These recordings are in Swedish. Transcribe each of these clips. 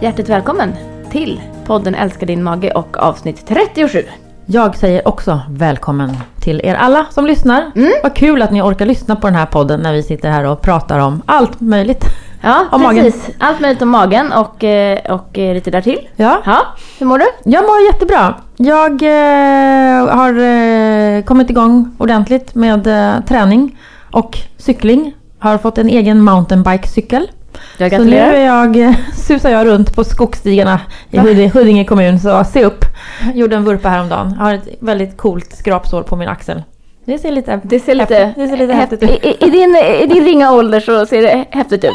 Hjärtligt välkommen till podden Älska din mage och avsnitt 37. Jag säger också välkommen till er alla som lyssnar. Mm. Vad kul att ni orkar lyssna på den här podden när vi sitter här och pratar om allt möjligt. Ja, Om magen. precis. Allt möjligt om magen och, eh, och eh, lite därtill. Ja, Ja, hur mår du? jag mår jättebra. Jag eh, har eh, kommit igång ordentligt med eh, träning och cykling. Har fått en egen mountainbikecykel. Jag Så nu är jag, susar jag runt på skogsstigarna i? Huddinge, kommun. Så se upp. Gjorde en vurpa häromdagen. Har ett väldigt coolt skrapsår på min axel. Det ser lite, Det ser lite, häftigt, det ser lite häftigt ut. I, i, i, din, I din ringa ålder så ser det häftigt ut.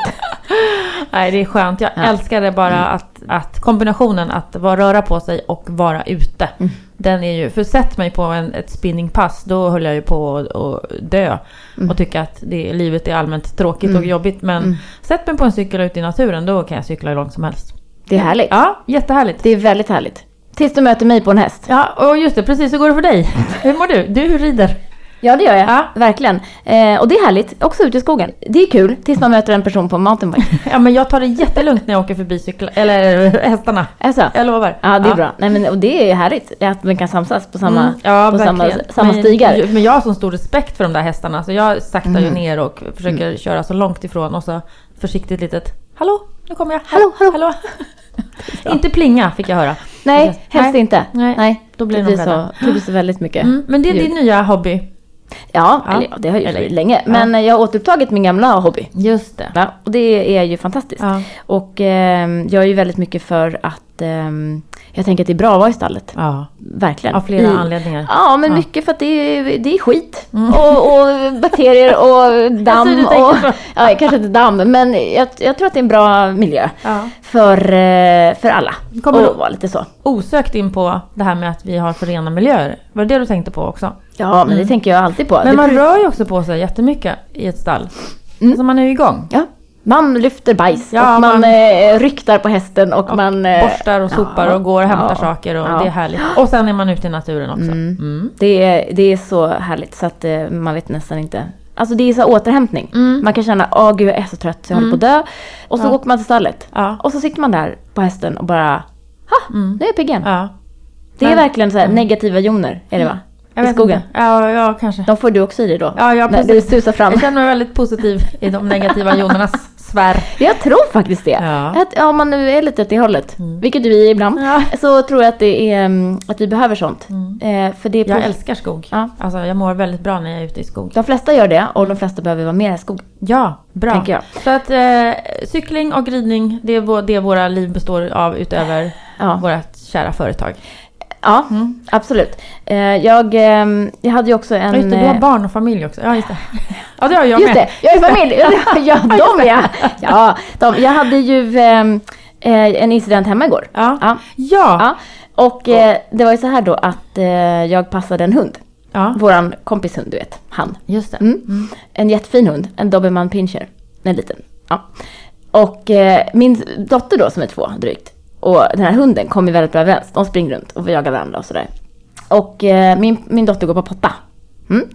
Nej, det är skönt. Jag Ja. älskar det bara att, att kombinationen att vara, röra på sig och vara ute. Mm. Den är ju, för sätt mig på en, ett spinningpass, då höll jag ju på att dö. Mm. Och tycka att det, livet är allmänt tråkigt Mm. och jobbigt. Men Mm. sätt mig på en cykel ute i naturen, då kan jag cykla hur långt som helst. Det är härligt. Ja, jättehärligt. Det är väldigt härligt. Tills du möter mig på en häst. Ja, och just det, precis. Hur går det för dig? Hur mår du? Du rider. Ja, det gör jag. Ja. Verkligen. Eh, och det är härligt. Också ute i skogen. Det är kul tills man möter en person på mountainbike. Ja, men jag tar det jättelugnt när jag åker förbi cykla, eller hästarna. Alltså. Jag lovar. Ja, det är bra. Nej, men, och det är härligt att man kan samsas på samma, Mm, ja, på samma, verkligen. samma men, stigar. Men jag har så stor respekt för de där hästarna så jag saktar ju Mm. ner och försöker köra så långt ifrån och så försiktigt litet Hallå, nu kommer jag. Hallå, hallå. Inte plinga fick jag höra. Nej, Nej. helst inte. Nej, då blir det de så, det blir så väldigt mycket. Mm, men det är ljud. din nya hobby. Ja, Ja. Eller, ja, det har jag Eller- gjort länge. Men jag har återupptagit min gamla hobby. Just det. Ja, och det är ju fantastiskt. Och ehm, jag är ju väldigt mycket för att ehm, jag tänker att det är bra att vara i stallet. ja, Verkligen. av flera I, anledningar. Ja, men Ja. mycket för att det är, det är skit. Mm. Och, och bakterier och damm. du tänker och, ja, kanske inte damm, men jag, jag tror att det är en bra miljö. Ja. För, eh, för alla. Kommer och vara lite så. Osökt in på det här med att vi har för rena miljöer. Var det det du tänkte på också? Ja, men det tänker jag alltid på. Mm. Men man rör ju också på sig jättemycket i ett stall. Mm. Så man är ju igång. Ja, man lyfter bajs Ja, och man, man- eh, ryktar på hästen och, Och man... eh, borstar och sopar ja, och går och hämtar ja, saker och det är härligt. Och sen är man ute i naturen också. Mm. Mm. Det är, det är så härligt så att eh, man vet nästan inte. Alltså det är så återhämtning. Mm. Man kan känna, åh gud jag är så trött så jag håller på att dö. Och så åker man till stallet. Och så sitter man där på hästen och bara, ha, Mm. nu är jag pigg igen. Det är verkligen så här negativa joner, är det va? Jag I skogen. inte. Ja, ja, kanske. De får du också i dig då. Ja, ja, när du precis. susar fram. Jag känner mig väldigt positiv i de negativa jonernas sfär. Jag tror faktiskt det. Ja. Mm. Att, om man nu är lite åt det hållet, vilket vi är ibland, Ja. så tror jag att, det är, mm, att vi behöver sånt. Eh, för det är Jag älskar skog. Ja. Alltså, jag mår väldigt bra när jag är ute i skog. De flesta gör det och de flesta behöver vara mer i skog. Ja, bra. Så att eh, cykling och ridning, det är det våra liv består av utöver Ja. vårt kära företag. Ja, Mm. absolut. Eh, jag, ehm, jag hade ju också en... Ja, just det, du har eh, barn och familj också. Ja, just det. Ja, det har jag Just med. det, jag är familj! ja, de ja! ja de, jag hade ju ehm, eh, en incident hemma igår. Ja. Ja. Ja. Och eh, det var ju så här då att eh, jag passade en hund. ja. Våran kompis hund, du vet. Han. Just det. Mm. En jättefin hund, en dobermann pinscher. En liten. Ja. Och eh, min dotter då som är två drygt. Och den här hunden kom ju väldigt bra överens. De springer runt och jagar varandra och sådär. Och eh, min, min dotter går på potta. Mm.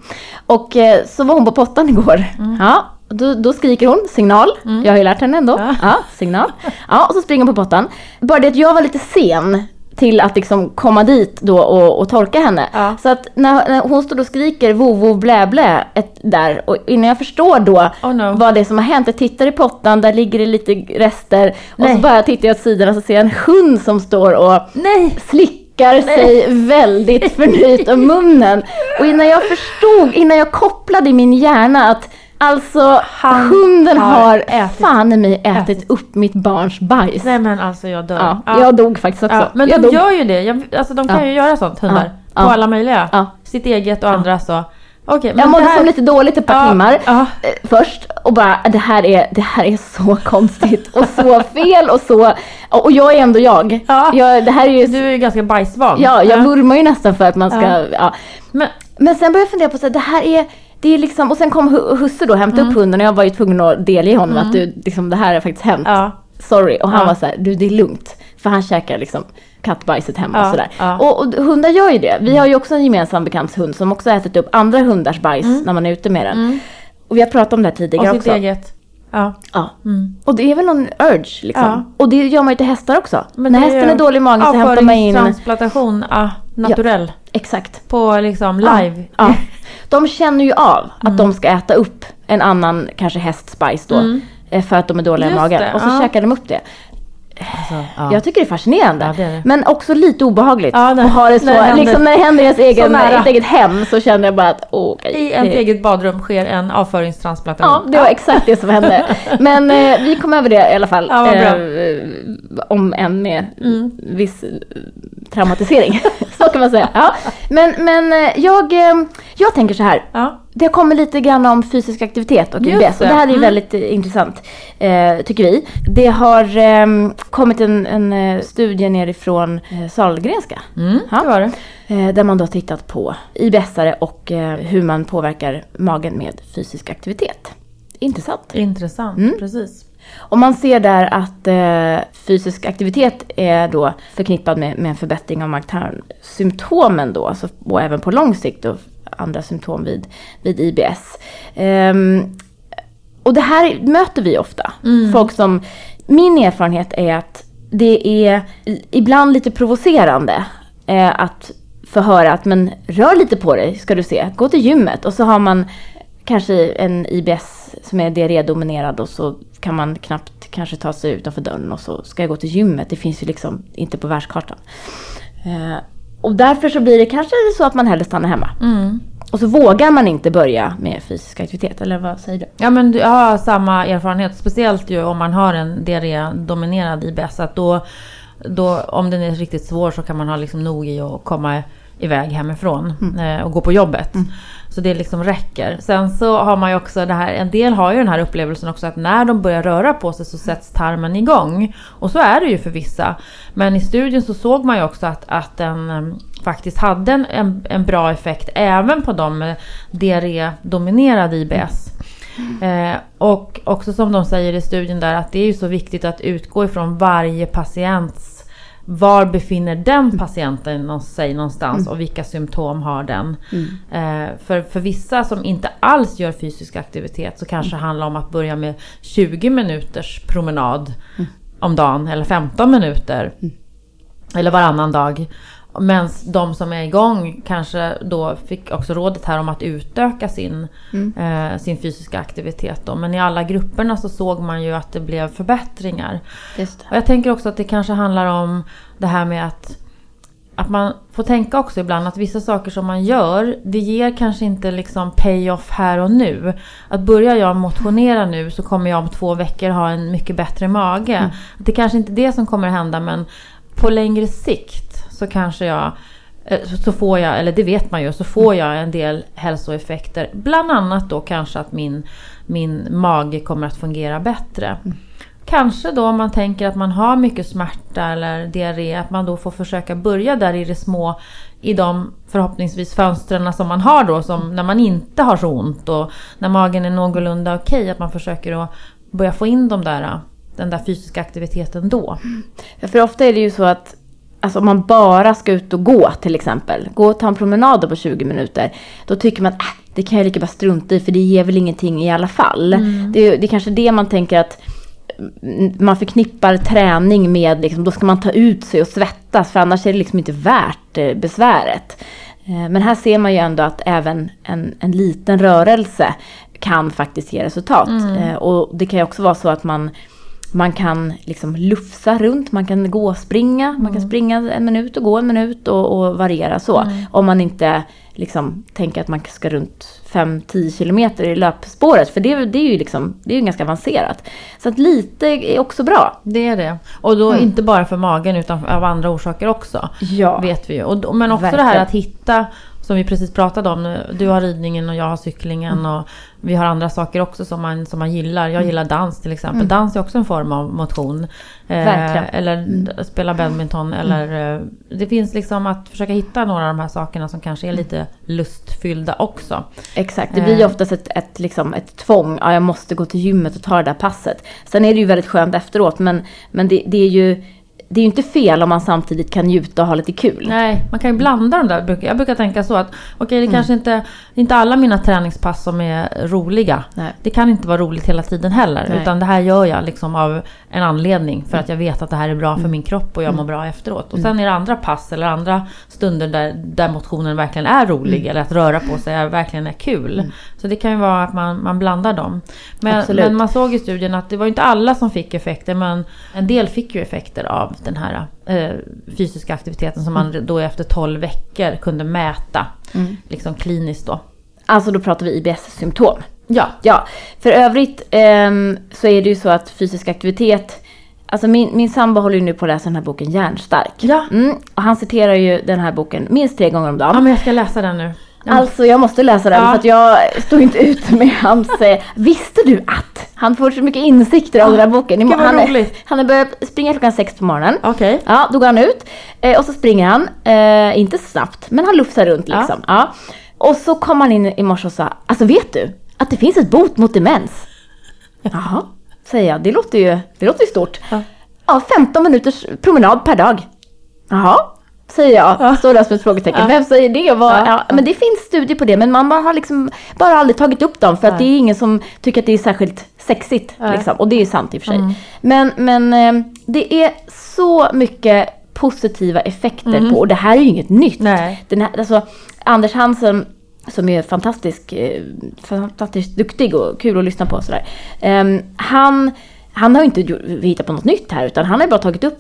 Och eh, så var hon på pottan igår. Ja, och då, då skriker hon signal. Jag har ju lärt henne ändå. Ja. Ja, signal. Ja, och så springer hon på pottan. Bara det att jag var lite sen till att liksom komma dit då och, och torka henne. Ja. Så att när, när hon står och skriker vo vo blä blä ett, där och innan jag förstår då Oh no. vad det är som har hänt. Jag tittar i pottan, där ligger det lite rester. Och Nej. så bara tittar jag åt sidan och så ser jag en hund som står och Nej! slickar sig väldigt förnöjt om munnen. Och innan jag förstod, innan jag kopplade i min hjärna att alltså Han hunden har har, ätit- fan i mig ätit upp mitt barns bajs. Nej men alltså jag dör. Ja, Jag dog faktiskt också. Ja, men jag de dog. gör ju det. Jag, alltså de kan Ja. ju göra sånt, hundar. Ja. På Ja. alla möjliga. Ja. Sitt eget och andras och... Okej, men Jag mådde det här... som lite dåligt ett par Ja, timmar ja. eh, först och bara det här, är, det här är så konstigt och så fel och så och jag är ändå jag. Ja. jag det här är ju, Du är ju ganska bajsvan. ja, jag vurmar ju nästan för att man ska, Ja. Men, Men sen började jag fundera på så här, det här är, det är liksom, och sen kom hu- husse då och hämtade Mm. upp hunden och jag var ju tvungen att delge honom att du, liksom, det här har faktiskt hänt. ja. Sorry. Och han Ja. var så här, du det är lugnt. För han käkar liksom kattbajset hemma och Ja, sådär. ja. Och, och hundar gör ju det. Vi har ju också en gemensam bekant hund som också har ätit upp andra hundars bajs när man är ute med den. Och vi har pratat om det här Och tidigare sitt också. eget. Ja. Ja. Mm. Och det är väl någon urge liksom. Och det gör man ju till hästar också. Men När hästen är dålig i magen så hämtar man in... Avföringstransplantation, ja, naturell. Exakt. På liksom live. De känner ju av att de ska äta upp en annan, kanske hästspice då. Mm. eh, För att de är dåliga Just i magen. det, och så ja. käkar de upp det. Alltså, ja. Jag tycker det är fascinerande. Ja, det är det. Men också lite obehagligt. Ja, när- ha det så, när det händer- liksom när det händer i ens egen, ett eget hem så känner jag bara att okej. I ens eget badrum sker en avföringstransplantation. Ja, det var exakt det som hände. Men eh, vi kom över det i alla fall. Eh, om än med Mm. viss traumatisering. så kan man säga. Ja. Men, men eh, jag, eh, jag tänker så här. Ja. Det kommer lite grann om fysisk aktivitet och IBS. Och det. det här är Mm. väldigt eh, intressant, tycker vi. Det har eh, kommit en, en studie nerifrån eh, Sahlgrenska. Mm, Ja. det var det. Där man då tittat på IBS-are och hur man påverkar magen med fysisk aktivitet. Intressant. Intressant, Mm. precis. Och man ser där att eh, fysisk aktivitet är då förknippad med, med en förbättring av mag-tarmsymptomen då, alltså, och även på lång sikt och andra symptom vid, vid IBS. Ehm, och det här möter vi ofta. Folk som, min erfarenhet är att det är ibland lite provocerande eh, att få höra att men rör lite på dig ska du se, gå till gymmet och så har man kanske en IBS som är diarrédominerad och så kan man knappt kanske ta sig utanför dörren och så ska jag gå till gymmet. Det finns ju liksom inte på världskartan. Eh, och därför så blir det kanske så att man hellre stannar hemma. Mm. Och så vågar man inte börja med fysisk aktivitet, eller vad säger du? Ja men jag har samma erfarenhet, speciellt ju om man har en diarré-dominerad IBS. Att då, då, om den är riktigt svår så kan man ha liksom nog i att komma iväg hemifrån eh, och gå på jobbet. Så det liksom räcker. Sen så har man ju också det här, en del har ju den här upplevelsen också att när de börjar röra på sig så sätts tarmen igång. Och så är det ju för vissa. Men i studien så såg man ju också att, att den eh, faktiskt hade en, en, en bra effekt även på de med diarré-dominerad IBS. Eh, och också som de säger i studien där att det är ju så viktigt att utgå ifrån varje patients var befinner den patienten sig någonstans och vilka symptom har den? Eh, för, för vissa som inte alls gör fysisk aktivitet så kanske det handlar om att börja med 20 minuters promenad om dagen eller 15 minuter. Eller varannan dag. Men de som är igång kanske då fick också rådet här om att utöka sin, eh, sin fysiska aktivitet. Då. Men i alla grupperna så såg man ju att det blev förbättringar. Just Och jag tänker också att det kanske handlar om det här med att, att man får tänka också ibland att vissa saker som man gör, det ger kanske inte liksom pay-off här och nu. Att börjar jag motionera nu så kommer jag om två veckor ha en mycket bättre mage. Det är kanske inte det som kommer hända men på längre sikt så kanske jag eh, så- får jag, eller det vet man ju, så får jag en del hälsoeffekter. Bland annat då kanske att min, min mage kommer att fungera bättre. Kanske då om man tänker att man har mycket smärta eller diarré, att man då får försöka börja där i det små, i de förhoppningsvis fönstren som man har då, som när man inte har så ont och när magen är någorlunda okej, att man försöker att börja få in de där, den där fysiska aktiviteten då. Ja, För ofta är det ju så att alltså, om man bara ska ut och gå till exempel, gå och ta en promenad på 20 minuter, då tycker man att äh, det kan jag lika bara strunta i för det ger väl ingenting i alla fall. Det, är- det är kanske det man tänker att mm, man förknippar träning med, liksom, då ska man ta ut sig och svettas för annars är det liksom inte värt eh, besväret. Eh, Men här ser man ju ändå att även en, en liten rörelse kan faktiskt ge resultat. Eh, Och det kan ju också vara så att man man kan liksom lufsa runt, man kan gå och springa, man kan springa en minut och gå en minut och, och variera så. Om man inte liksom tänker att man ska runt 5-10 kilometer i löpspåret, för det, det är ju liksom, det är ju ganska avancerat. Så att lite är också bra. Det är det. Och då inte bara för magen utan av andra orsaker också. Ja. Vet vi ju. Och, men också Verkligen. det här att hitta, som vi precis pratade om, du har ridningen och jag har cyklingen och vi har andra saker också som man, som man gillar. Jag gillar dans till exempel. Dans är också en form av motion. Eh, eller d- spela badminton. Eller, eh, det finns liksom att försöka hitta några av de här sakerna som kanske är lite lustfyllda också. Exakt, det blir ju oftast ett, ett, liksom ett tvång. Ja, jag måste gå till gymmet och ta det där passet. Sen är det ju väldigt skönt efteråt, men, men det, det är ju det är ju inte fel om man samtidigt kan njuta och ha lite kul. Nej, man kan ju blanda de där. Jag brukar tänka så att okej, Mm. det kanske inte, inte alla mina träningspass som är roliga. Nej. Det kan inte vara roligt hela tiden heller. Nej. Mm. Utan det här gör jag liksom av en anledning. För att jag vet att det här är bra för min kropp och jag mår bra efteråt. Och sen är det andra pass eller andra stunder där, där motionen verkligen är rolig. Mm. Eller att röra på sig är, verkligen är kul. Så det kan ju vara att man, man blandar dem. Men, men man såg i studien att det var inte alla som fick effekter. Men en del fick ju effekter av den här eh, fysiska aktiviteten som man då efter 12 veckor kunde mäta. Liksom kliniskt då. Alltså då pratar vi IBS-symptom. Ja. Ja, för övrigt ehm, så är det ju så att fysisk aktivitet Alltså min, min sambo håller ju nu på att läsa den här boken Hjärnstark. Ja. Mm, och han citerar ju den här boken minst tre gånger om dagen. Ja men jag ska läsa den nu. Ja. Alltså jag måste läsa den Ja. för att jag står inte ut med hans... Visste du att? Han får så mycket insikter av den här boken. gud, han, roligt. han har börjat springa klockan sex på morgonen. Okej. Ja, då går han ut eh, och så springer han. Eh, inte snabbt, men han lufsar runt Ja. liksom. Ja. Och så kom han in i morse och sa, alltså vet du att det finns ett bot mot demens? Jaha, säger jag. Det låter ju, det låter ju stort. Ja. Ja, 15 minuters promenad per dag. Jaha, säger jag. Står där som ett frågetecken. Ja. Vem säger det? Vad, Ja. ja. Men det finns studier på det, men man bara har liksom bara aldrig tagit upp dem för att det är ingen som tycker att det är särskilt sexigt. Liksom. Och det är sant i och för sig. Mm. Men, men eh, det är så mycket positiva effekter på, och det här är ju inget nytt. Nej. Den här, alltså, Anders Hansen som är fantastisk, eh, fantastiskt duktig och kul att lyssna på och sådär. Ehm, han, han har ju inte hittat på något nytt här utan han har bara tagit upp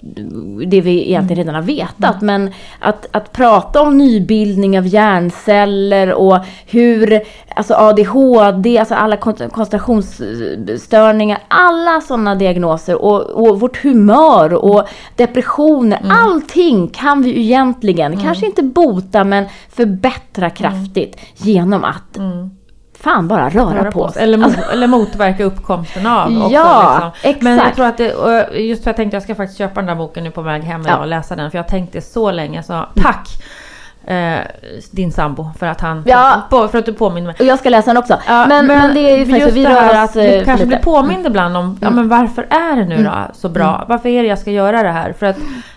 det vi egentligen redan har vetat. Men att, att prata om nybildning av hjärnceller och hur alltså ADHD, alltså alla kon- koncentrationsstörningar, alla sådana diagnoser och, och vårt humör och depressioner, allting kan vi egentligen, kanske inte bota men förbättra kraftigt genom att fan bara röra, Röra på oss. Eller, mot, eller motverka uppkomsten av också. Ja, liksom. Men jag exakt. tror att det, just för jag tänkte jag ska faktiskt köpa den där boken nu på väg hem Ja. och läsa den. För jag har tänkt det så länge. Så tack eh, din sambo för att han Ja. på, för att du påminner mig. Och jag ska läsa den också. Ja, men, men, det är ju faktiskt vi rör att oss eh, du för kanske blir lite. påmind ibland om, ja men varför är det nu då så bra? Varför är det jag ska göra det här? För att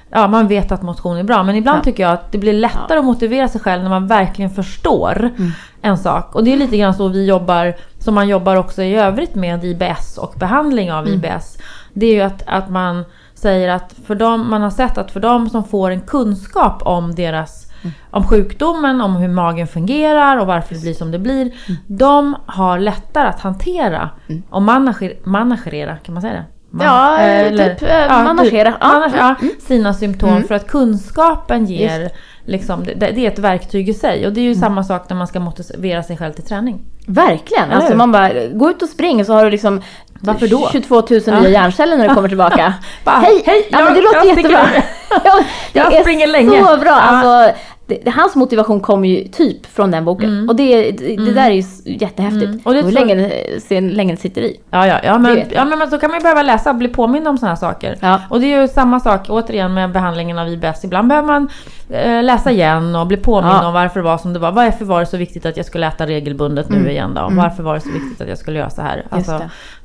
ja, man vet att motion är bra, men ibland Ja. tycker jag att det blir lättare att motivera sig själv när man verkligen förstår Mm. en sak. Och det är lite grann så vi jobbar, som man jobbar också i övrigt med IBS och behandling av Mm. IBS. Det är ju att, att man säger att för dem, man har sett att för dem som får en kunskap om deras Mm. om sjukdomen, om hur magen fungerar och varför det blir som det blir. Mm. De har lättare att hantera och manager, managerera, kan man säga det? Man- Ja, eller- typ, eh, managera. Ja. Mm. manage- ja, sina symptom för att kunskapen ger Liksom, det, det är ett verktyg i sig och det är Mm. ju samma sak när man ska motivera sig själv till träning. Verkligen. Alltså man bara, gå ut och spring så har du liksom Varför då? 22 000 Ja. nya hjärnceller när du kommer tillbaka. Bara, hej! hej, ja, men jag- det låter jag jättebra. ja, det Jag är springer länge. så bra. Ja. Alltså, det, hans motivation kommer ju typ från den boken. Och det, det, det där är ju jättehäftigt. Mm. Och det Och hur länge, sen länge det sitter i. Ja, ja, ja, men, ja men så kan man ju behöva läsa och bli påmind om sådana saker. Ja. Och det är ju samma sak återigen med behandlingen av IBS. Ibland behöver man eh, läsa igen och bli påmind Ja. om varför det var som det var. Varför var det så viktigt att jag skulle äta regelbundet nu igen då? Och Varför var det så viktigt att jag skulle göra så här? Alltså.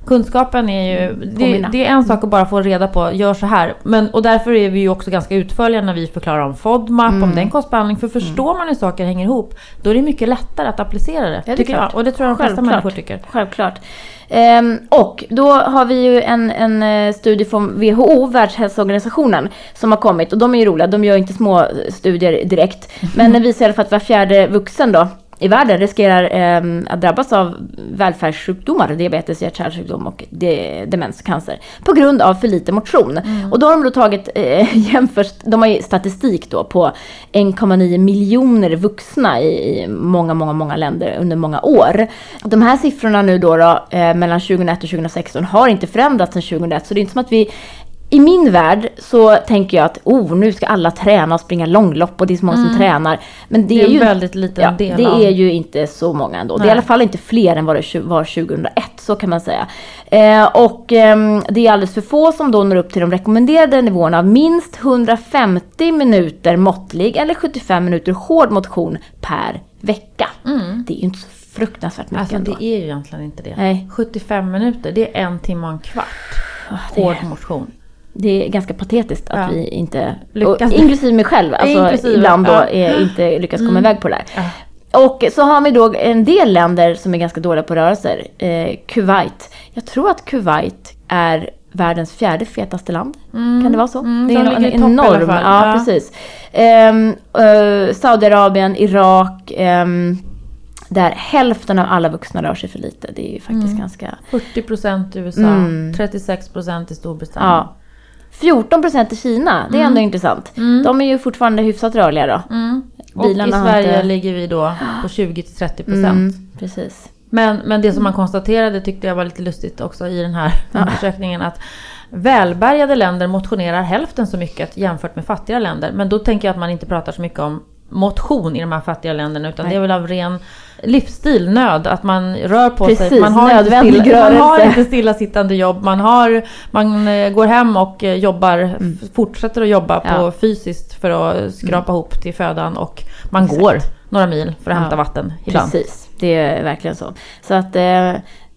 Kunskapen är ju... Det, Påminna. det är en sak att bara få reda på, gör så här. Men, och därför är vi ju också ganska utförliga när vi förklarar om FODMAP, Mm. om den kostbehandling. För förstår man hur saker hänger ihop, då är det mycket lättare att applicera det. det är tycker klart. jag. Och det tror jag de flesta människor tycker. Självklart. Ehm, och då har vi ju en, en eh, studie från WHO, Världshälsoorganisationen, som har kommit. Och de är ju roliga, de gör inte små studier direkt. Men den visar i alla fall att var fjärde vuxen då i världen riskerar ehm, att drabbas av välfärdssjukdomar, diabetes, hjärt-kärlsjukdom och de, demens, cancer, på grund av för lite motion. Och då har de då tagit, eh, jämfört, de har ju statistik då på 1,9 miljoner vuxna i, i många, många, många länder under många år. De här siffrorna nu då, då eh, mellan 2001 och 2016 har inte förändrats sedan 2001, så det är inte som att vi i min värld så tänker jag att oh, nu ska alla träna och springa långlopp och det är så många som tränar. Men det, Det är är ju väldigt liten ja, del Det av- är ju inte så många ändå. Det är i Nej. alla fall inte fler än vad det var 2001, så kan man säga. Eh, och ehm, det är alldeles för få som då når upp till de rekommenderade nivåerna av minst 150 minuter måttlig eller 75 minuter hård motion per vecka. Det är ju inte så fruktansvärt mycket Alltså ändå. det är ju egentligen inte det. Nej. 75 minuter, det är en timme och en kvart. Hård motion. Det är ganska patetiskt att Ja. vi inte, Lyckas. och inklusive mig själv, alltså Inklusive, ibland då ja. Mm. är, inte lyckas komma iväg på det där. Ja. Och så har vi då en del länder som är ganska dåliga på rörelser. Eh, Kuwait. Jag tror att Kuwait är världens fjärde fetaste land. Kan det vara så? Mm, det de är en, en enorm, ja, Ja. precis. Ehm, eh, Saudiarabien, Irak. ehm, där hälften av alla vuxna rör sig för lite. Det är ju faktiskt Mm. ganska... 40% i USA, Mm. 36% i Storbritannien. Ja. 14 procent i Kina, det är ändå intressant. De är ju fortfarande hyfsat rörliga då. Mm. Och i Sverige inte- ligger vi då på 20-30%. Mm, precis. Men, men det som man konstaterade tyckte jag var lite lustigt också i den här undersökningen att välbärgade länder motionerar hälften så mycket jämfört med fattiga länder. Men då tänker jag att man inte pratar så mycket om motion i de här fattiga länderna utan Nej. det är väl av ren livsstil, nöd, att man rör på sig. Precis, Man har, inte stilla, man har inte stillasittande jobb, man, har, man eh, går hem och eh, jobbar, f- fortsätter att jobba på Mm. Ja. fysiskt för att skrapa ihop till födan och man Exakt. går några mil för att Ja, hämta vatten ibland. Precis, det är verkligen så. Så att, eh,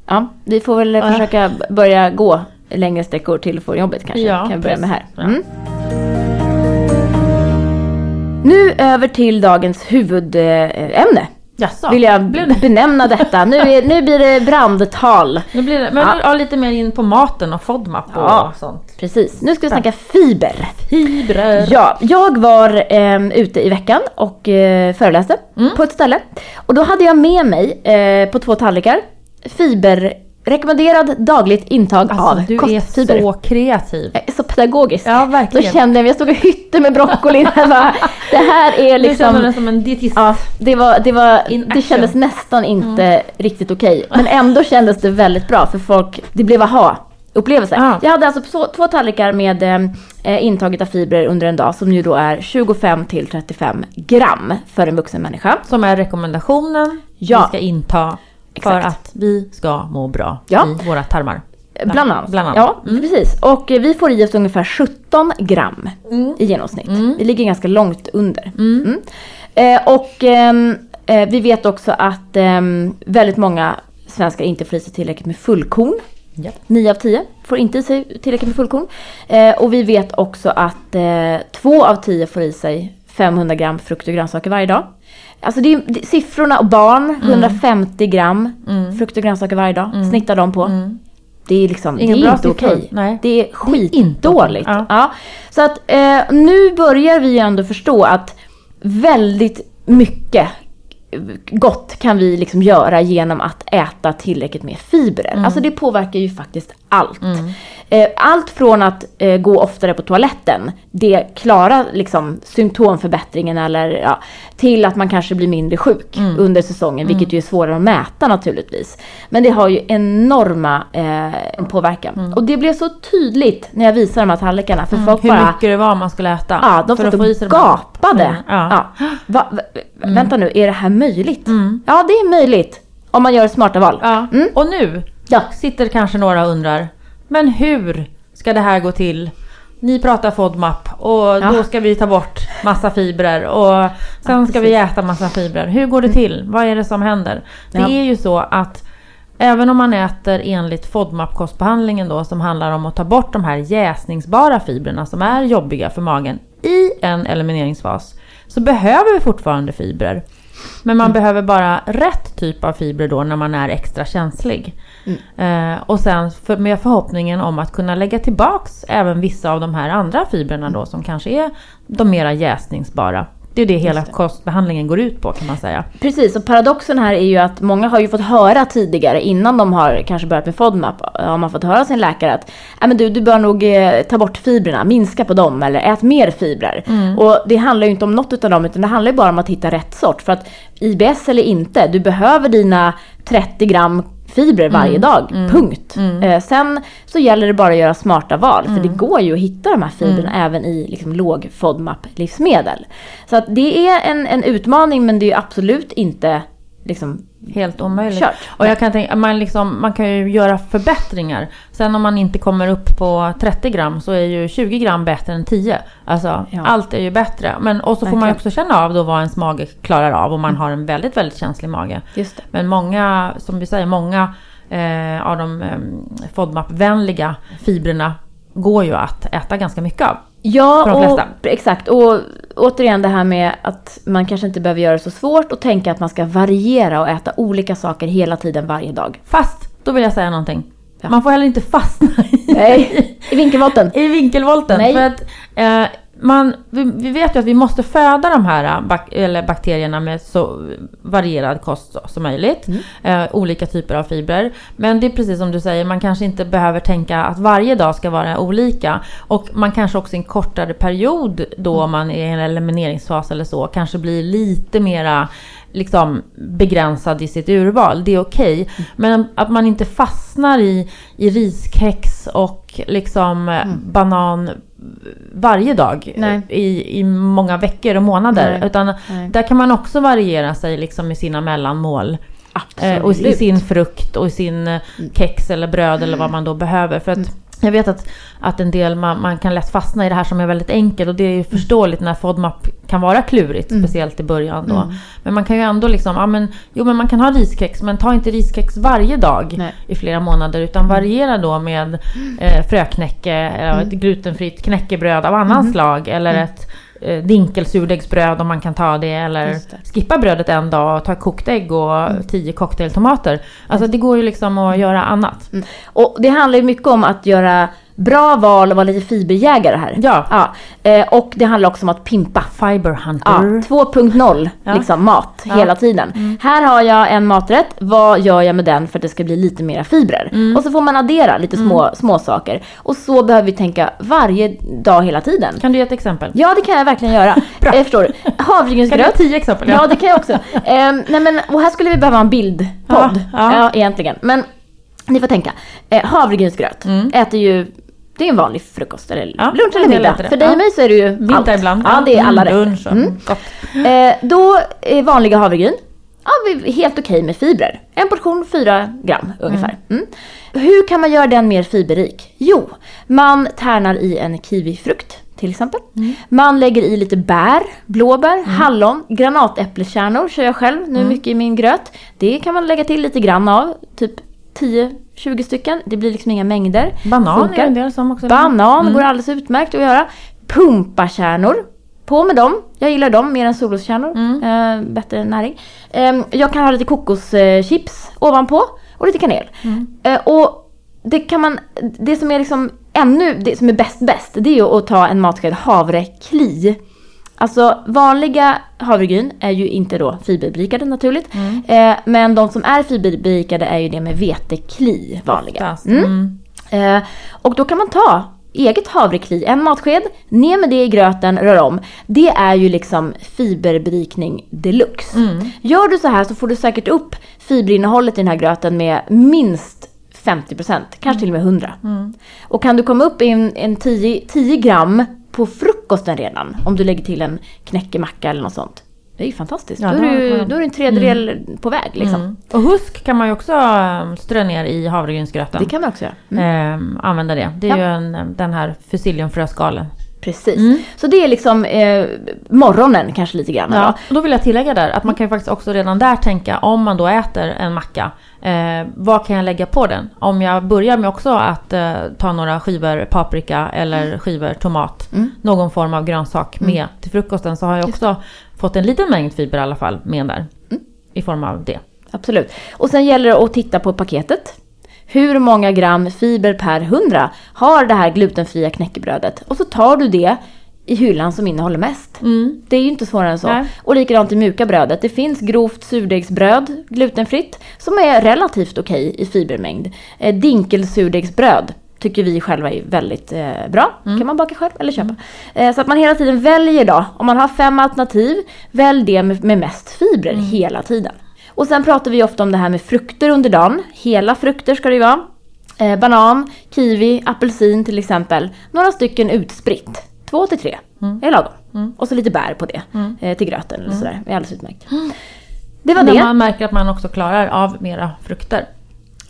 ja, vi får väl försöka börja gå längre sträckor till för jobbet kanske. Ja, kan vi börja med här. Mm. Nu över till dagens huvudämne. Jaså, Vill jag benämna detta. Nu, är, nu blir det brandtal. Nu blir det, men ja. lite mer in på maten och FODMAP och Ja. sånt. Precis, nu ska vi snacka fiber. Fibrer. Ja, jag var eh, ute i veckan och eh, föreläste Mm. på ett ställe. Och då hade jag med mig eh, på två tallrikar fiber, rekommenderad dagligt intag Alltså, av du kostfiber. är så kreativ. Jag är så pedagogisk. Ja, Då verkligen. kände jag jag stod och hytte med broccolin. Det här är Du känner dig liksom... som en dietist. Ja, det, var, det, var, det kändes nästan inte Mm. riktigt okej. Men ändå kändes det väldigt bra för folk, det blev aha upplevelse. Ja. Jag hade alltså så, två tallrikar med eh, intaget av fibrer under en dag som ju då är 25 till 35 gram för en vuxen människa. Som är rekommendationen Ja. vi ska inta för att vi ska må bra Ja. i våra tarmar. Bland annat. Bland annat. Ja, precis. Och eh, vi får i oss ungefär 17 gram i genomsnitt. Vi ligger ganska långt under. Mm. Eh, och ehm, eh, vi vet också att ehm, väldigt många svenskar inte får i sig tillräckligt med fullkorn. Ja. 9 av 10 får inte i sig tillräckligt med fullkorn. Eh, och vi vet också att eh, 2 av 10 får i sig 500 gram frukt och grönsaker varje dag. Alltså det är, det, siffrorna och barn, 150 gram frukt och grönsaker varje dag snittar de på. Det är liksom, Ingen det är bra inte okej. Nej. Det är skitdåligt. okej. Ja. Så att eh, nu börjar vi ändå förstå att väldigt mycket gott kan vi liksom göra genom att äta tillräckligt med fibrer. Mm. Alltså det påverkar ju faktiskt allt. Eh, Allt från att eh, gå oftare på toaletten, det klarar liksom symptomförbättringen eller ja, till att man kanske blir mindre sjuk Mm. under säsongen, vilket ju är svårare att mäta naturligtvis. Men det har ju enorma eh, påverkan. Och det blev så tydligt när jag visade de här tallrikarna, för folk Mm. Hur bara mycket det var man skulle äta. Ja, de för satt att få i och sig de här- gapade. Mm, ja. Ja. Va, va, Vänta nu, är det här möjligt? Ja, det är möjligt. Om man gör smarta val. Ja. Mm. Och nu Ja. sitter kanske några och undrar, men hur ska det här gå till? Ni pratar FODMAP och Ja. då ska vi ta bort massa fibrer och sen ska vi äta massa fibrer. Hur går det till? Vad är det som händer? Det Ja. är ju så att även om man äter enligt FODMAP-kostbehandlingen då som handlar om att ta bort de här jäsningsbara fibrerna som är jobbiga för magen i en elimineringsfas så behöver vi fortfarande fibrer. Men man behöver bara rätt typ av fibrer då när man är extra känslig. Eh, och sen för, med förhoppningen om att kunna lägga tillbaks även vissa av de här andra fibrerna då som kanske är de mera jäsningsbara. Det är det hela kostbehandlingen går ut på kan man säga. Precis, och paradoxen här är ju att många har ju fått höra tidigare innan de har kanske börjat med FODMAP, har man fått höra sin läkare att men du, du bör nog eh, ta bort fibrerna, minska på dem eller ät mer fibrer. Och det handlar ju inte om något av dem utan det handlar ju bara om att hitta rätt sort. För att IBS eller inte, du behöver dina 30 gram fibrer varje dag, punkt. Eh, sen så gäller det bara att göra smarta val, för det går ju att hitta de här fibrerna även i liksom, låg FODMAP-livsmedel. Så att det är en, en utmaning men det är absolut inte liksom, Helt omöjligt. Kört. Och jag kan tänka, man, liksom, man kan ju göra förbättringar. Sen om man inte kommer upp på 30 gram så är ju 20 gram bättre än 10. Alltså Ja. allt är ju bättre. Men, och så får man ju också känna av då vad ens mage klarar av om man har en väldigt, väldigt känslig mage. just det. Men många, som vi säger, många eh, av de eh, FODMAP-vänliga fibrerna går ju att äta ganska mycket av. Ja, och, exakt. Och återigen det här med att man kanske inte behöver göra det så svårt och tänka att man ska variera och äta olika saker hela tiden varje dag. Fast, då vill jag säga någonting. Ja. Man får heller inte fastna i, Nej, i vinkelbotten. i vinkelvolten. Nej. För att eh, man, vi, vi vet ju att vi måste föda de här eh, bak, eller bakterierna med så varierad kost som möjligt. Eh, olika typer av fibrer. Men det är precis som du säger, man kanske inte behöver tänka att varje dag ska vara olika. Och man kanske också i en kortare period då om man är i en elimineringsfas eller så kanske blir lite mera liksom begränsad i sitt urval. Det är okej. Men att man inte fastnar i, i riskex och liksom eh, banan varje dag Nej. i, i många veckor och månader. Nej. Utan Nej. där kan man också variera sig liksom i sina mellanmål. Eh, och i sin frukt och i sin eh, kex eller bröd eller vad man då behöver. För att jag vet att, att en del, man, man kan lätt fastna i det här som är väldigt enkelt. Och det är ju förståeligt när FODMAP kan vara klurigt, speciellt i början då. Men man kan ju ändå liksom, ja men, jo men man kan ha riskex men ta inte riskex varje dag Nej. i flera månader utan variera då med eh, fröknäcke, eller ett glutenfritt knäckebröd av annan slag eller ett eh, dinkelsurdegsbröd om man kan ta det eller det. skippa brödet en dag och ta kokt ägg och tio cocktailtomater. Alltså det går ju liksom att göra annat. Mm. Och det handlar ju mycket om att göra bra val och vara lite fiberjägare här. Ja. ja. Eh, och det handlar också om att pimpa. Fiber Ja, hunter. 2.0 Ja. liksom mat Ja. Mm. hela tiden. Här har jag en maträtt, vad gör jag med den för att det ska bli lite mera fibrer? Mm. Och så får man addera lite små, små saker. Och så behöver vi tänka varje dag hela tiden. Kan du ge ett exempel? Ja, det kan jag verkligen göra. Bra. Jag förstår. Kan du ge Havregrynsgröt. tio exempel? Ja, det kan jag också. Ehm, nej men, och här skulle vi behöva en bildpodd. Ja, Ja, ja. egentligen. Men ni får tänka. Eh, havregrynsgröt äter ju, det är en vanlig frukost eller Mm. Ja, lunch eller middag. För dig Ja. och mig så är det ju Vinter allt. ibland. Ja, det är alla mm, rätter. lunch Mm. Eh, då är vanliga havregryn ja, helt okej med fibrer. En portion 4 gram ungefär. Mm. Hur kan man göra den mer fiberrik? Jo, man tärnar i en kiwifrukt till exempel. Man lägger i lite bär, blåbär, hallon, granatäpplekärnor kör jag själv nu mycket i min gröt. Det kan man lägga till lite grann av, typ 10-20 stycken. Det blir liksom inga mängder. Banan Funkar. är en del som också... Banan går alldeles utmärkt att göra. Pumpakärnor. På med dem. Jag gillar dem mer än solroskärnor. Eh, bättre näring. Eh, jag kan ha lite kokoschips ovanpå. Och lite kanel. Eh, och det kan man... Det som är liksom ännu... Det som är bäst bäst. Det är ju att ta en matsked havrekli. Alltså vanliga havregryn är ju inte då fiberberikade naturligt. Eh, men de som är fiberberikade är ju det med vetekli vanliga. Mm. Mm. Eh, och då kan man ta eget havrekli, en matsked, ner med det i gröten, rör om. Det är ju liksom fiberberikning deluxe. Mm. Gör du så här så får du säkert upp fiberinnehållet i den här gröten med minst 50%, kanske till och med 100. Mm. Och kan du komma upp i en, en 10, 10 gram på frukosten redan, om du lägger till en knäckemacka eller något sånt. Det är ju fantastiskt. Ja, då, är du, då är du en tredjedel på väg liksom. Mm. Och husk kan man ju också eh, strö ner i havregrynsgröten. Det kan man också göra. Mm. eh, använda det. Det är Ja. ju en, den här fusilliumfröskalen. Precis. Mm. Så det är liksom eh, morgonen kanske lite grann. Ja, och då vill jag tillägga där att man kan ju faktiskt också redan där tänka om man då äter en macka. Eh, vad kan jag lägga på den? Om jag börjar med också att eh, ta några skivor paprika eller skivor tomat. Mm. Någon form av grönsak med till frukosten så har jag också fått en liten mängd fiber i alla fall med där. Mm. I form av det. Absolut. Och sen gäller det att titta på paketet. Hur många gram fiber per 100 har det här glutenfria knäckebrödet? Och så tar du det i hyllan som innehåller mest. Mm. Det är ju inte svårare än så. Nej. Och likadant i mjuka brödet. Det finns grovt surdegsbröd, glutenfritt, som är relativt okej i fibermängd. Eh, dinkelsurdegsbröd tycker vi själva är väldigt eh, bra. kan man baka själv eller köpa. Eh, så att man hela tiden väljer då. Om man har fem alternativ, välj det med, med mest fibrer hela tiden. Och sen pratar vi ofta om det här med frukter under dagen. Hela frukter ska det ju vara. Eh, banan, kiwi, apelsin till exempel. Några stycken utspritt. Två till tre är lagom. Och så lite bär på det eh, till gröten eller sådär. Det är alldeles utmärkt. Det var När det. man märker att man också klarar av mera frukter.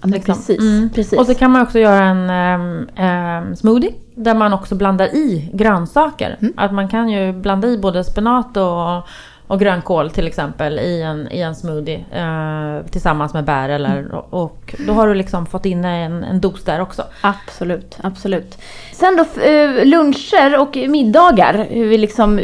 Ja, liksom. precis, Mm. precis. Och så kan man också göra en ehm, ehm, smoothie där man också blandar i grönsaker. Mm. Att man kan ju blanda i både spenat och, och grönkål till exempel i en, i en smoothie eh, tillsammans med bär eller Mm. och, då har du liksom fått in en, en dos där också. Absolut, absolut. Sen då eh, luncher och middagar. Hur vi, liksom,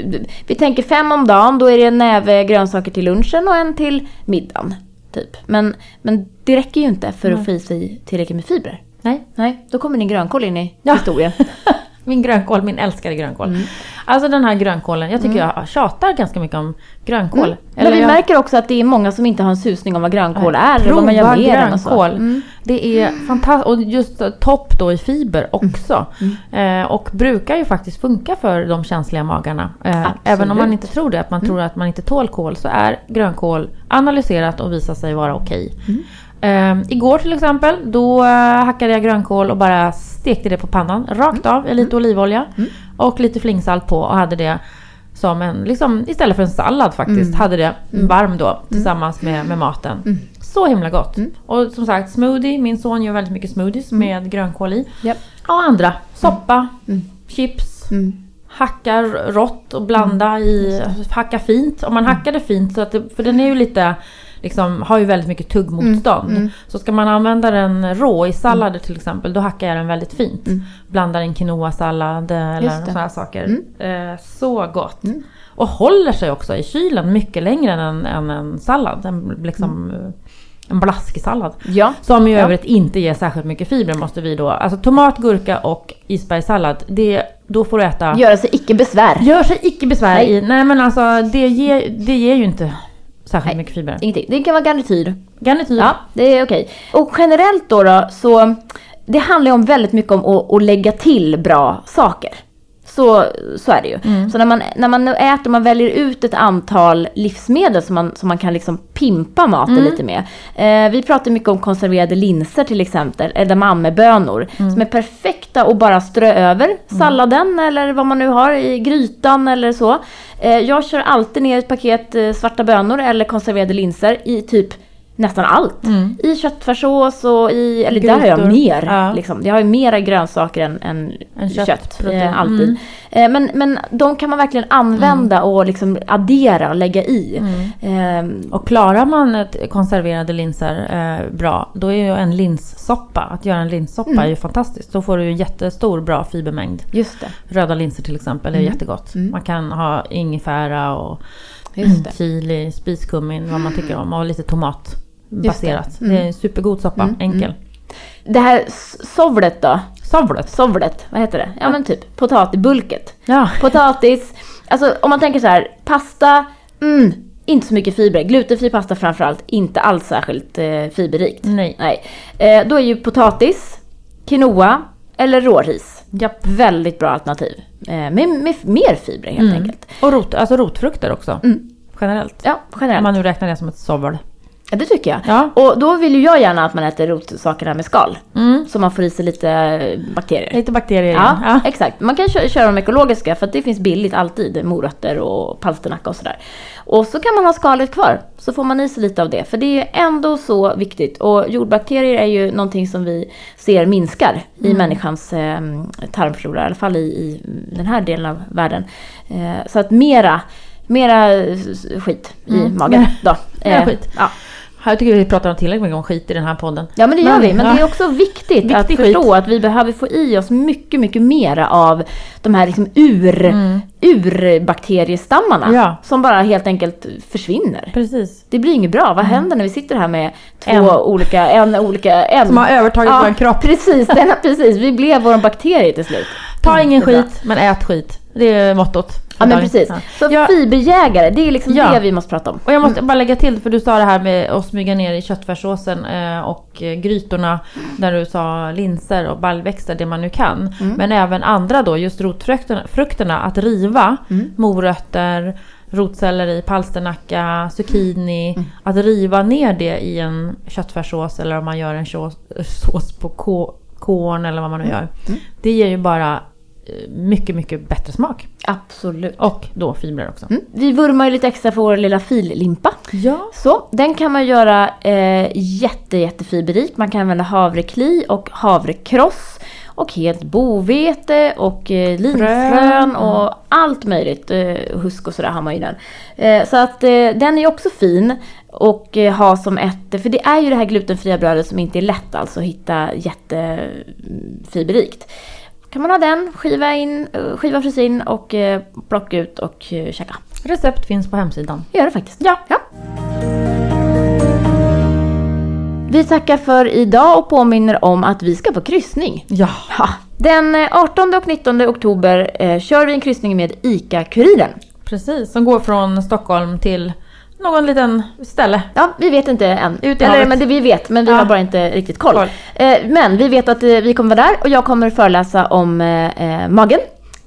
vi tänker fem om dagen, då är det en näve grönsaker till lunchen och en till middagen. Typ. Men, men det räcker ju inte för att få i sig tillräckligt med fibrer. Nej, Nej, då kommer din grönkål in i Ja. historien. min grönkål, min älskade grönkål. Mm. Alltså den här grönkålen, jag tycker jag tjatar ganska mycket om grönkål. Mm. Men vi jag- märker också att det är många som inte har en susning om vad grönkål är. Prova vad man gör med grönkål. Mm. Det är fantastiskt. Och just topp då i fiber också. Mm. Eh, och brukar ju faktiskt funka för de känsliga magarna. Eh, även om man inte tror det, att man tror att man inte tål kål, så är grönkål analyserat och visar sig vara okej. Eh, igår till exempel, då eh, hackade jag grönkål och bara stekte det på pannan. Rakt av, i lite olivolja. Och lite flingsalt på och hade det som en, liksom, istället för en sallad faktiskt, hade det varm då tillsammans med, med maten. Så himla gott. Och som sagt, smoothie. Min son gör väldigt mycket smoothies med grönkål i. Japp. Och andra. Soppa, chips. Mm. Hacka rått och blanda i, hacka fint. Om man hackar det fint, så att det, för den är ju lite, liksom, har ju väldigt mycket tuggmotstånd. Så ska man använda den rå i sallader till exempel, då hackar jag den väldigt fint. Blandar in quinoa-sallad eller Just det. sådana här saker. Eh, så gott. Och håller sig också i kylen mycket längre än en, än en sallad. En, liksom, eh, en blaskig sallad. Ja. Som i Ja. övrigt inte ger särskilt mycket fibrer måste vi då. Alltså tomat, gurka och isbergssallad. Det, då får du äta. Göra sig icke besvär. Gör sig icke besvär Nej. i. Nej men alltså det ger, det ger ju inte särskilt Nej. mycket fibrer. Ingenting. Det kan vara garnityr. Garnityr. Ja, det är okej. Och generellt då, då så det handlar ju om väldigt mycket om att, att lägga till bra saker. Så, så är det ju. Så när man, när man äter, man väljer ut ett antal livsmedel som man, som man kan liksom pimpa maten lite med. Eh, vi pratar mycket om konserverade linser till exempel, edamamebönor. Som är perfekta att bara strö över salladen eller vad man nu har i grytan eller så. Eh, jag kör alltid ner ett paket eh, svarta bönor eller konserverade linser i typ nästan allt. I köttfärssås och i, eller där har jag mer. Ja. Liksom. Jag har ju mera grönsaker än, än, kött. kött, eh, alltid. Mm. Eh, men, men de kan man verkligen använda och liksom addera och lägga i. Mm. Eh, Och klarar man ett konserverade linser eh, bra, då är ju en linssoppa, att göra en linssoppa Mm. är ju fantastiskt. Då får du ju jättestor bra fibermängd. just det. Röda linser till exempel är Mm. jättegott. Man kan ha ingefära och Just det. chili, spiskummin, vad man tycker om och lite tomat det. baserat. Det, Mm. är en supergod soppa, Mm, enkel. Det här sovlet då? Sovlet. Sovlet, vad heter det? Ja men typ potatibulket. Ja. Potatis, alltså om man tänker så här, pasta, mm, inte så mycket fibrer. Glutenfri pasta framförallt, inte alls särskilt eh, fiberrikt. Nej. Nej. Eh, då är ju potatis, quinoa eller råris. Japp. Väldigt bra alternativ. Eh, med, med mer fibrer helt Mm. enkelt. Och rot, alltså rotfrukter också. Mm. Generellt. Ja, Om generellt. man nu räknar det som ett sovel. Ja, det tycker jag. Ja. Och då vill ju jag gärna att man äter rotsakerna med skal. Mm. Så man får i sig lite eh, bakterier. Lite bakterier Ja, ja. exakt. Man kan köra, köra de ekologiska för att det finns billigt alltid. Morötter och palsternacka och sådär. Och så kan man ha skalet kvar. Så får man i sig lite av det. För det är ju ändå så viktigt. Och jordbakterier är ju någonting som vi ser minskar i människans eh, tarmflora. I alla fall i, i den här delen av världen. Eh, så att mera, mera eh, skit i Mm. magen då. Mera Eh, skit. Ja. Jag tycker vi pratar tillräckligt mycket om skit i den här podden. Ja men det gör Men- vi, men ja. det är också viktigt att Viktig förstå skit. att vi behöver få i oss mycket, mycket mera av de här liksom ur, Mm. urbakteriestammarna. Ja. Som bara helt enkelt försvinner. Precis. Det blir inget bra. Vad händer när vi sitter här med två En. olika, en olika, en. Som har övertagit ja, vår kropp. Precis, den, precis, vi blev vår bakterie till slut. Ta ingen är bra. skit, men ät skit. Det är mottot. Ja men precis. Ja. Så Ja. fiberjägare, det är liksom Ja. det vi måste prata om. Och jag måste bara lägga till, för du sa det här med att smyga ner i köttfärssåsen eh, och eh, grytorna. Där du sa linser och baljväxter, det man nu kan. Mm. Men även andra då, just rotfrukterna, frukterna, att riva Mm. morötter, rotselleri, palsternacka, zucchini. Mm. Att riva ner det i en köttfärssås eller om man gör en sås, sås på ko- korn eller vad man nu gör. Mm. Det ger ju bara mycket, mycket bättre smak. Absolut. Och då fibrer också. Mm. Vi vurmar ju lite extra för vår lilla fillimpa. Ja. Så, den kan man göra eh, jätte, jättefiberrik. Man kan använda havrekli och havrekross. Och helt bovete och eh, linfrön och allt möjligt. Eh, husk och sådär har man ju den. Eh, så att eh, den är också fin. Och eh, ha som ett, för det är ju det här glutenfria brödet som inte är lätt alltså att hitta jättefiberrikt. Kan man ha den, skiva, in, eh, skiva frysa in och eh, plocka ut och eh, käka. Recept finns på hemsidan. Gör det faktiskt. Ja. ja. Vi tackar för idag och påminner om att vi ska på kryssning. Ja. Ja. Den eh, 18 och 19 oktober eh, kör vi en kryssning med ICA-Kuriren. Precis, som går från Stockholm till någon liten ställe. Ja, vi vet inte än. Ut i Eller havet. men det vi vet, men vi Ja. har bara inte riktigt koll. Koll. Eh, men vi vet att eh, vi kommer vara där och jag kommer föreläsa om eh, eh, magen.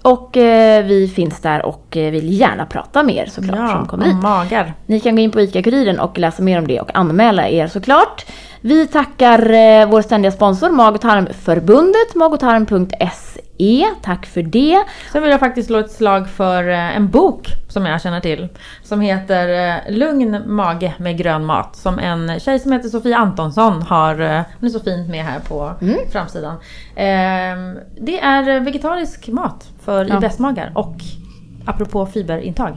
Och eh, vi finns där och eh, vill gärna prata med er såklart som kommer om dit. magar. Ni kan gå in på ICA-Kuriren och läsa mer om det och anmäla er såklart. Vi tackar vår ständiga sponsor Mag och tarmförbundet, magotarm.se. Tack för det. Sen vill jag faktiskt slå ett slag för eh, en bok som jag känner till. Som heter eh, Lugn mage med grön mat. Som en tjej som heter Sofia Antonsson har, eh, hon är så fint med här på Mm. framsidan. Ehm, Det är vegetarisk mat för Ja. IBS-magar och apropå fiberintag.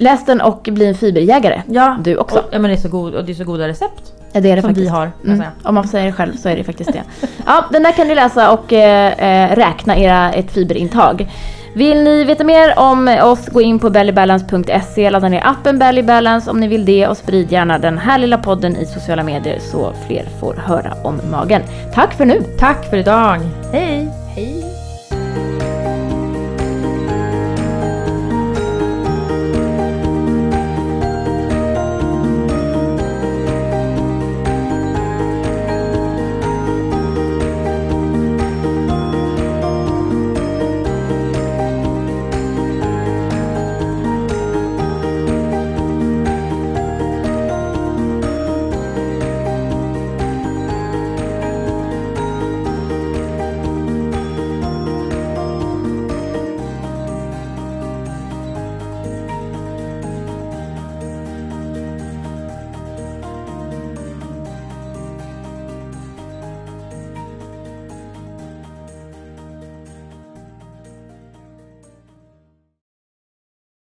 Läs den och bli en fiberjägare. Ja, Du också. Och, ja men det är så, god, och det är så goda recept. Ja, det är det Som faktiskt. vi har, Mm. Om man säger det själv så är det faktiskt det. Ja, den där kan ni läsa och eh, eh, räkna era, ett fiberintag. Vill ni veta mer om oss, gå in på bellybalance.se, ladda ner appen Bellybalance om ni vill det och sprid gärna den här lilla podden i sociala medier så fler får höra om magen. Tack för nu! Tack för idag! Hej! Hej!